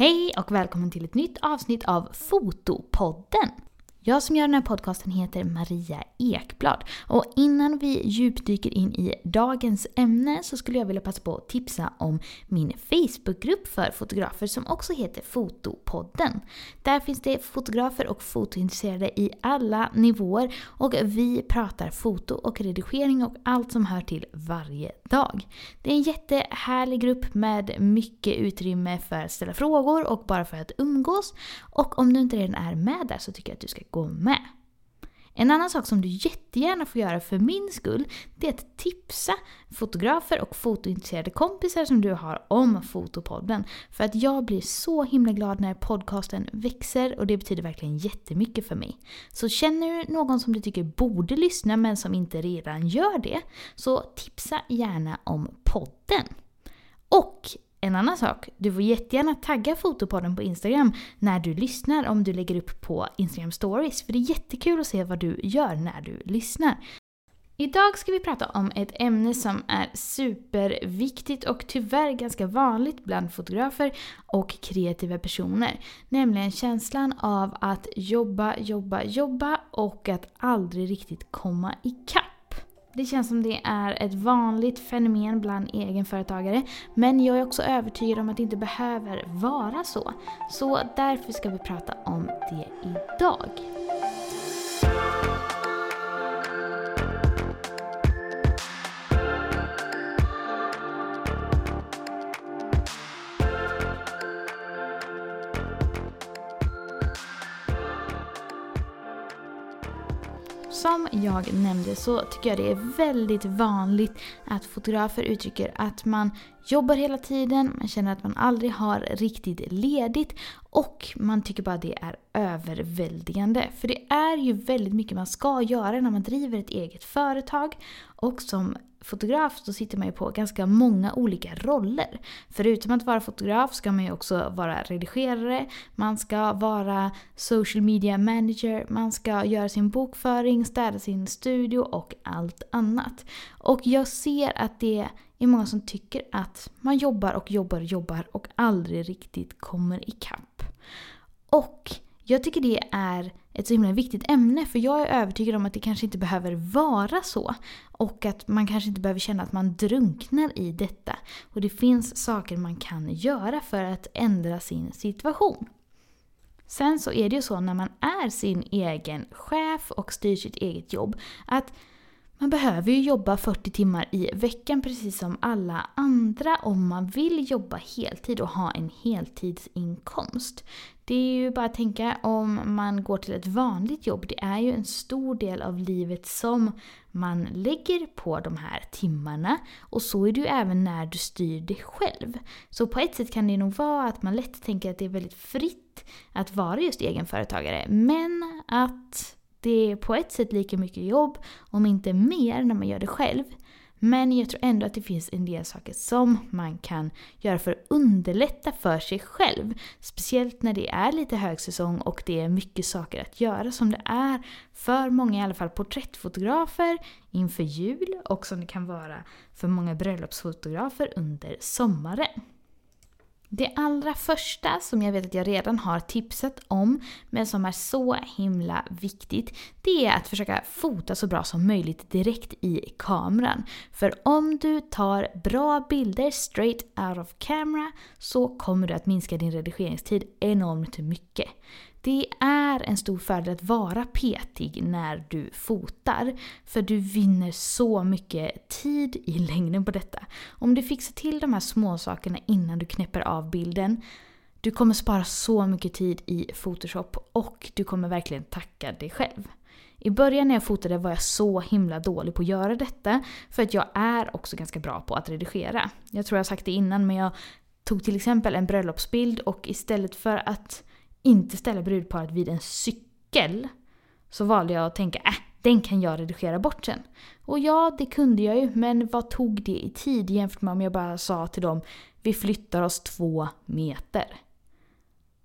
Hej och välkommen till ett nytt avsnitt av Fotopodden! Jag som gör den här podcasten heter Maria Ekblad och innan vi djupdyker in i dagens ämne så skulle jag vilja passa på att tipsa om min Facebookgrupp för fotografer som också heter Fotopodden. Där finns det fotografer och fotointresserade i alla nivåer och vi pratar foto och redigering och allt som hör till varje dag. Det är en jättehärlig grupp med mycket utrymme för att ställa frågor och bara för att umgås. Och om du inte redan är med där så tycker jag att du ska gå med. En annan sak som du jättegärna får göra för min skull, det är att tipsa fotografer och fotointresserade kompisar som du har om Fotopodden. För att jag blir så himla glad när podcasten växer och det betyder verkligen jättemycket för mig. Så känner du någon som du tycker borde lyssna men som inte redan gör det, så tipsa gärna om podden. Och en annan sak, du får jättegärna tagga Fotopodden på Instagram när du lyssnar om du lägger upp på Instagram stories. För det är jättekul att se vad du gör när du lyssnar. Idag ska vi prata om ett ämne som är superviktigt och tyvärr ganska vanligt bland fotografer och kreativa personer. Nämligen känslan av att jobba, jobba, jobba och att aldrig riktigt komma ikapp. Det känns som det är ett vanligt fenomen bland egenföretagare. Men jag är också övertygad om att det inte behöver vara så. Så därför ska vi prata om det idag. Som jag nämnde så tycker jag det är väldigt vanligt att fotografer uttrycker att man jobbar hela tiden, man känner att man aldrig har riktigt ledigt och man tycker bara det är överväldigande. För det är ju väldigt mycket man ska göra när man driver ett eget företag och som fotograf så sitter man ju på ganska många olika roller. Förutom att vara fotograf ska man ju också vara redigerare, man ska vara social media manager, man ska göra sin bokföring, städa sin studio och allt annat. Och jag ser att det är många som tycker att man jobbar och jobbar och jobbar och aldrig riktigt kommer ikapp. Och jag tycker det är ett så himla viktigt ämne för jag är övertygad om att det kanske inte behöver vara så. Och att man kanske inte behöver känna att man drunknar i detta. Och det finns saker man kan göra för att ändra sin situation. Sen så är det ju så när man är sin egen chef och styr sitt eget jobb att man behöver ju jobba 40 timmar i veckan precis som alla andra om man vill jobba heltid och ha en heltidsinkomst. Det är ju bara att tänka om man går till ett vanligt jobb. Det är ju en stor del av livet som man lägger på de här timmarna. Och så är det ju även när du styr dig själv. Så på ett sätt kan det nog vara att man lätt tänker att det är väldigt fritt att vara just egenföretagare. Men att det är på ett sätt lika mycket jobb, om inte mer, när man gör det själv. Men jag tror ändå att det finns en del saker som man kan göra för att underlätta för sig själv. Speciellt när det är lite högsäsong och det är mycket saker att göra som det är för många i alla fall porträttfotografer inför jul och som det kan vara för många bröllopsfotografer under sommaren. Det allra första som jag vet att jag redan har tipsat om, men som är så himla viktigt, det är att försöka fota så bra som möjligt direkt i kameran. För om du tar bra bilder straight out of camera så kommer du att minska din redigeringstid enormt mycket. Det är en stor fördel att vara petig när du fotar. För du vinner så mycket tid i längden på detta. Om du fixar till de här små sakerna innan du knäpper av bilden. Du kommer spara så mycket tid i Photoshop och du kommer verkligen tacka dig själv. I början när jag fotade var jag så himla dålig på att göra detta. För att jag är också ganska bra på att redigera. Jag tror jag har sagt det innan men jag tog till exempel en bröllopsbild och istället för att inte ställa brudparet vid en cykel så valde jag att tänka äh, den kan jag redigera bort sen. Och ja, det kunde jag ju, men vad tog det i tid jämfört med om jag bara sa till dem vi flyttar oss två meter.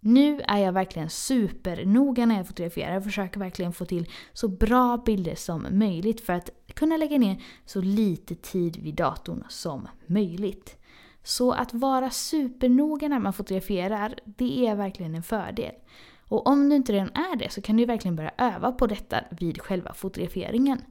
Nu är jag verkligen supernoga när jag fotograferar och försöker verkligen få till så bra bilder som möjligt för att kunna lägga ner så lite tid vid datorn som möjligt. Så att vara supernoga när man fotograferar, det är verkligen en fördel. Och om du inte redan är det så kan du verkligen börja öva på detta vid själva fotograferingen.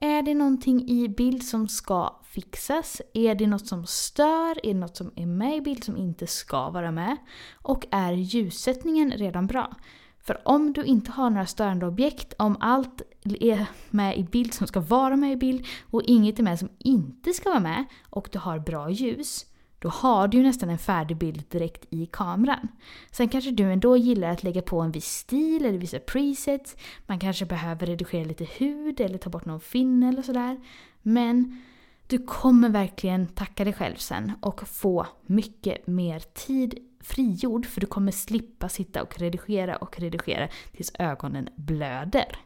Är det någonting i bild som ska fixas? Är det något som stör? Är det något som är med i bild som inte ska vara med? Och är ljussättningen redan bra? För om du inte har några störande objekt, om allt är med i bild som ska vara med i bild och inget är med som inte ska vara med och du har bra ljus, då har du ju nästan en färdig bild direkt i kameran. Sen kanske du ändå gillar att lägga på en viss stil eller vissa presets. Man kanske behöver redigera lite hud eller ta bort någon finne eller sådär. Men du kommer verkligen tacka dig själv sen och få mycket mer tid frigjord för du kommer slippa sitta och redigera och redigera tills ögonen blöder.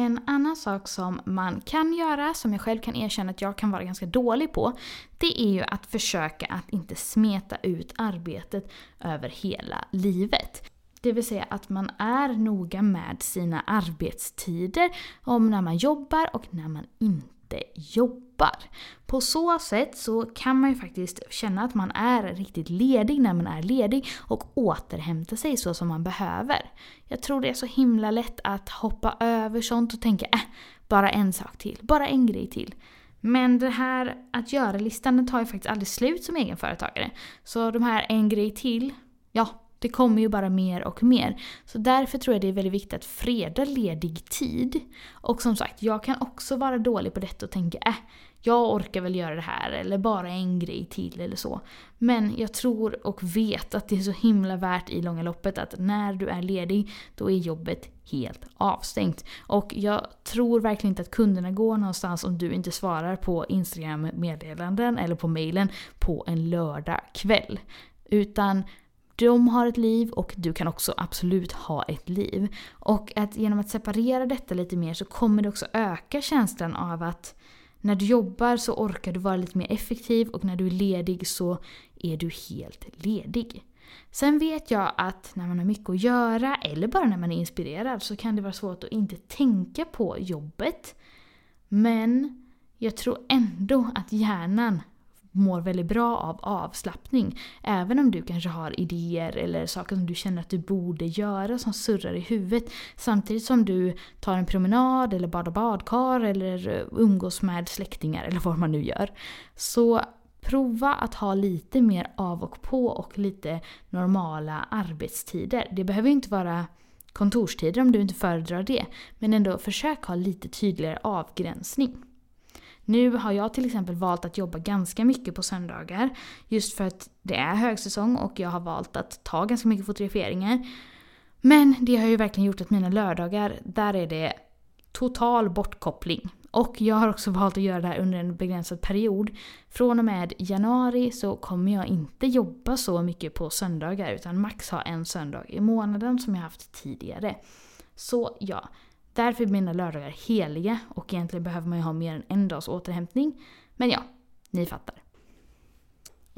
En annan sak som man kan göra, som jag själv kan erkänna att jag kan vara ganska dålig på, det är ju att försöka att inte smeta ut arbetet över hela livet. Det vill säga att man är noga med sina arbetstider, om när man jobbar och när man inte inte jobbar. På så sätt så kan man ju faktiskt känna att man är riktigt ledig när man är ledig och återhämta sig så som man behöver. Jag tror det är så himla lätt att hoppa över sånt och tänka äh, bara en sak till, bara en grej till. Men det här att göra-listan tar ju faktiskt aldrig slut som egenföretagare. Så de här en grej till, ja, det kommer ju bara mer och mer. Så därför tror jag det är väldigt viktigt att freda ledig tid. Och som sagt, jag kan också vara dålig på detta och tänka äh, jag orkar väl göra det här eller bara en grej till eller så. Men jag tror och vet att det är så himla värt i långa loppet att när du är ledig, då är jobbet helt avstängt. Och jag tror verkligen inte att kunderna går någonstans om du inte svarar på Instagram-meddelanden eller på mailen på en lördag kväll. Utan de har ett liv och du kan också absolut ha ett liv. Och att genom att separera detta lite mer så kommer det också öka känslan av att när du jobbar så orkar du vara lite mer effektiv och när du är ledig så är du helt ledig. Sen vet jag att när man har mycket att göra eller bara när man är inspirerad så kan det vara svårt att inte tänka på jobbet. Men jag tror ändå att hjärnan mår väldigt bra av avslappning. Även om du kanske har idéer eller saker som du känner att du borde göra som surrar i huvudet. Samtidigt som du tar en promenad eller badar badkar eller eh, umgås med släktingar eller vad man nu gör. Så prova att ha lite mer av och på och lite normala arbetstider. Det behöver inte vara kontorstider om du inte föredrar det. Men ändå försök ha lite tydligare avgränsning. Nu har jag till exempel valt att jobba ganska mycket på söndagar. Just för att det är högsäsong och jag har valt att ta ganska mycket fotograferingar. Men det har ju verkligen gjort att mina lördagar, där är det total bortkoppling. Och jag har också valt att göra det här under en begränsad period. Från och med januari så kommer jag inte jobba så mycket på söndagar utan max ha en söndag i månaden som jag haft tidigare. Så ja, Därför är mina lördagar heliga och egentligen behöver man ju ha mer än en dags återhämtning. Men ja, ni fattar.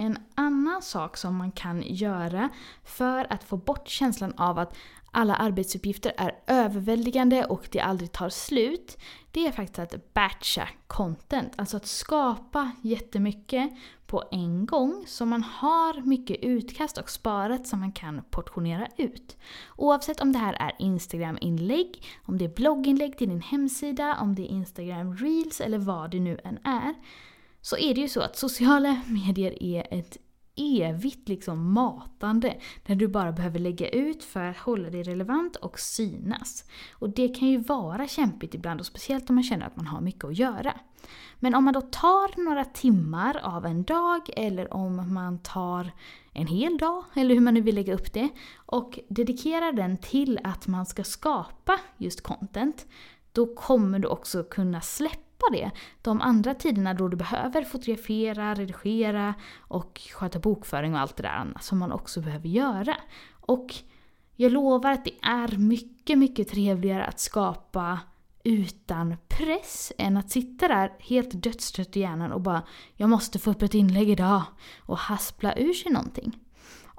En annan sak som man kan göra för att få bort känslan av att alla arbetsuppgifter är överväldigande och det aldrig tar slut, det är faktiskt att batcha content. Alltså att skapa jättemycket på en gång så man har mycket utkast och sparat som man kan portionera ut. Oavsett om det här är Instagram-inlägg, om det är blogginlägg till din hemsida, om det är Instagram Reels eller vad det nu än är. Så är det ju så att sociala medier är ett evigt liksom matande där du bara behöver lägga ut för att hålla dig relevant och synas. Och det kan ju vara kämpigt ibland och speciellt om man känner att man har mycket att göra. Men om man då tar några timmar av en dag eller om man tar en hel dag, eller hur man nu vill lägga upp det, och dedikerar den till att man ska skapa just content, då kommer du också kunna släppa det de andra tiderna då du behöver fotografera, redigera och sköta bokföring och allt det där annat som man också behöver göra. Och jag lovar att det är mycket, mycket trevligare att skapa utan press än att sitta där helt dödstrött i hjärnan och bara “jag måste få upp ett inlägg idag” och haspla ur sig någonting.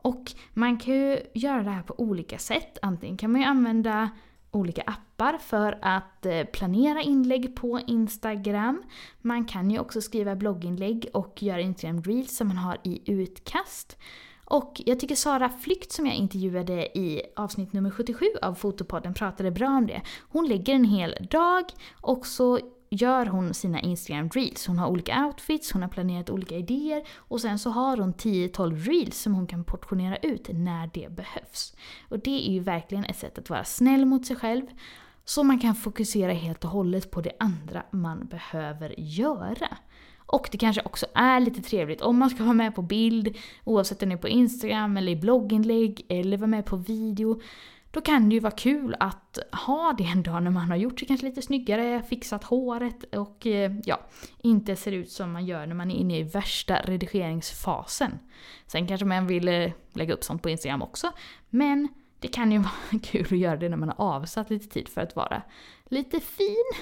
Och man kan ju göra det här på olika sätt. Antingen kan man ju använda olika appar för att eh, planera inlägg på Instagram. Man kan ju också skriva blogginlägg och göra Instagram Reels som man har i utkast. Och jag tycker Sara Flykt som jag intervjuade i avsnitt nummer 77 av Fotopodden pratade bra om det. Hon lägger en hel dag och så gör hon sina Instagram reels. Hon har olika outfits, hon har planerat olika idéer och sen så har hon 10-12 reels som hon kan portionera ut när det behövs. Och det är ju verkligen ett sätt att vara snäll mot sig själv så man kan fokusera helt och hållet på det andra man behöver göra. Och det kanske också är lite trevligt om man ska vara med på bild, oavsett om det är på Instagram eller i blogginlägg eller vara med på video. Då kan det ju vara kul att ha det en dag när man har gjort sig kanske lite snyggare, fixat håret och eh, ja, inte ser ut som man gör när man är inne i värsta redigeringsfasen. Sen kanske man vill eh, lägga upp sånt på Instagram också, men det kan ju vara kul att göra det när man har avsatt lite tid för att vara lite fin.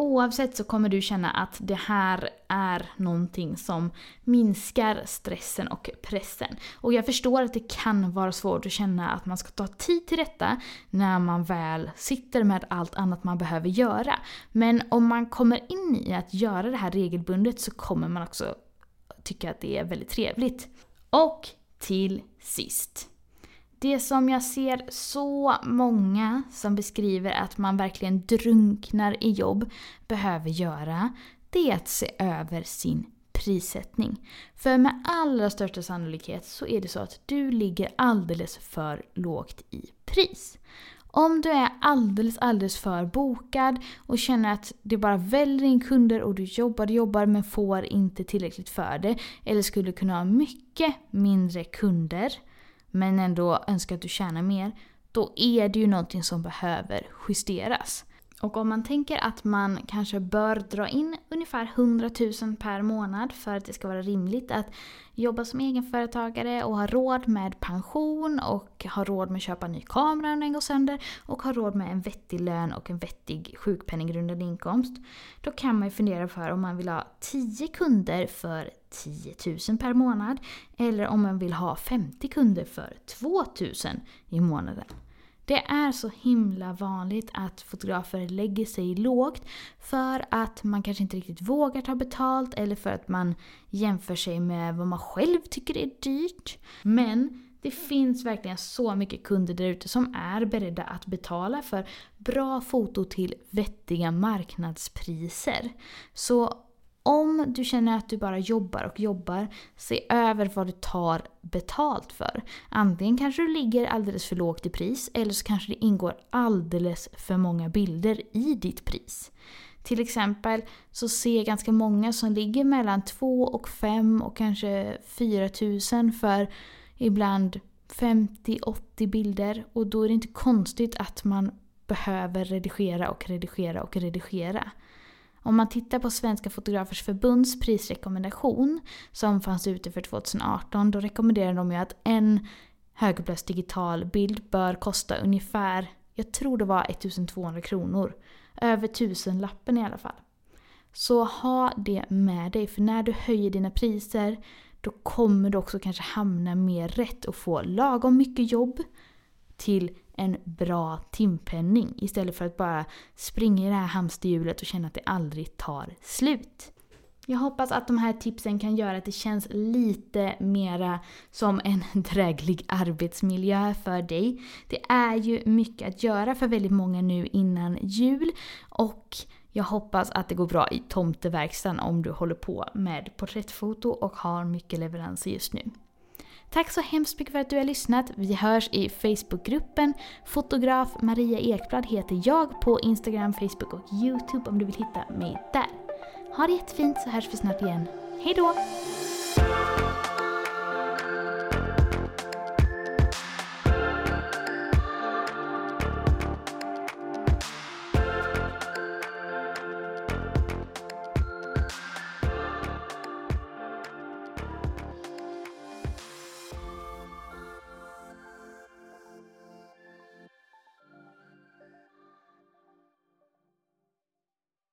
Oavsett så kommer du känna att det här är någonting som minskar stressen och pressen. Och jag förstår att det kan vara svårt att känna att man ska ta tid till detta när man väl sitter med allt annat man behöver göra. Men om man kommer in i att göra det här regelbundet så kommer man också tycka att det är väldigt trevligt. Och till sist. Det som jag ser så många som beskriver att man verkligen drunknar i jobb behöver göra, det är att se över sin prissättning. För med allra största sannolikhet så är det så att du ligger alldeles för lågt i pris. Om du är alldeles, alldeles för bokad och känner att det bara väller in kunder och du jobbar och jobbar men får inte tillräckligt för det, eller skulle kunna ha mycket mindre kunder, men ändå önskar att du tjänar mer, då är det ju någonting som behöver justeras. Och om man tänker att man kanske bör dra in ungefär 100 000 per månad för att det ska vara rimligt att jobba som egenföretagare och ha råd med pension och ha råd med att köpa en ny kamera om den går sönder och ha råd med en vettig lön och en vettig sjukpenninggrundande inkomst. Då kan man ju fundera för om man vill ha 10 kunder för 10 000 per månad eller om man vill ha 50 kunder för 2 000 i månaden. Det är så himla vanligt att fotografer lägger sig lågt för att man kanske inte riktigt vågar ta betalt eller för att man jämför sig med vad man själv tycker är dyrt. Men det finns verkligen så mycket kunder där ute som är beredda att betala för bra foto till vettiga marknadspriser. Så om du känner att du bara jobbar och jobbar, se över vad du tar betalt för. Antingen kanske du ligger alldeles för lågt i pris eller så kanske det ingår alldeles för många bilder i ditt pris. Till exempel så ser jag ganska många som ligger mellan 2 och 5 och kanske 4 tusen för ibland 50-80 bilder och då är det inte konstigt att man behöver redigera och redigera och redigera. Om man tittar på Svenska Fotografers Förbunds prisrekommendation som fanns ute för 2018, då rekommenderar de ju att en högupplöst digital bild bör kosta ungefär, jag tror det var 1200 kronor. Över tusenlappen i alla fall. Så ha det med dig, för när du höjer dina priser då kommer du också kanske hamna mer rätt och få lagom mycket jobb till en bra timpenning istället för att bara springa i det här hamsterhjulet och känna att det aldrig tar slut. Jag hoppas att de här tipsen kan göra att det känns lite mera som en dräglig arbetsmiljö för dig. Det är ju mycket att göra för väldigt många nu innan jul och jag hoppas att det går bra i tomteverkstan om du håller på med porträttfoto och har mycket leveranser just nu. Tack så hemskt mycket för att du har lyssnat. Vi hörs i Facebookgruppen. Fotograf Maria Ekblad heter jag på Instagram, Facebook och Youtube om du vill hitta mig där. Ha det jättefint så hörs vi snart igen. Hejdå!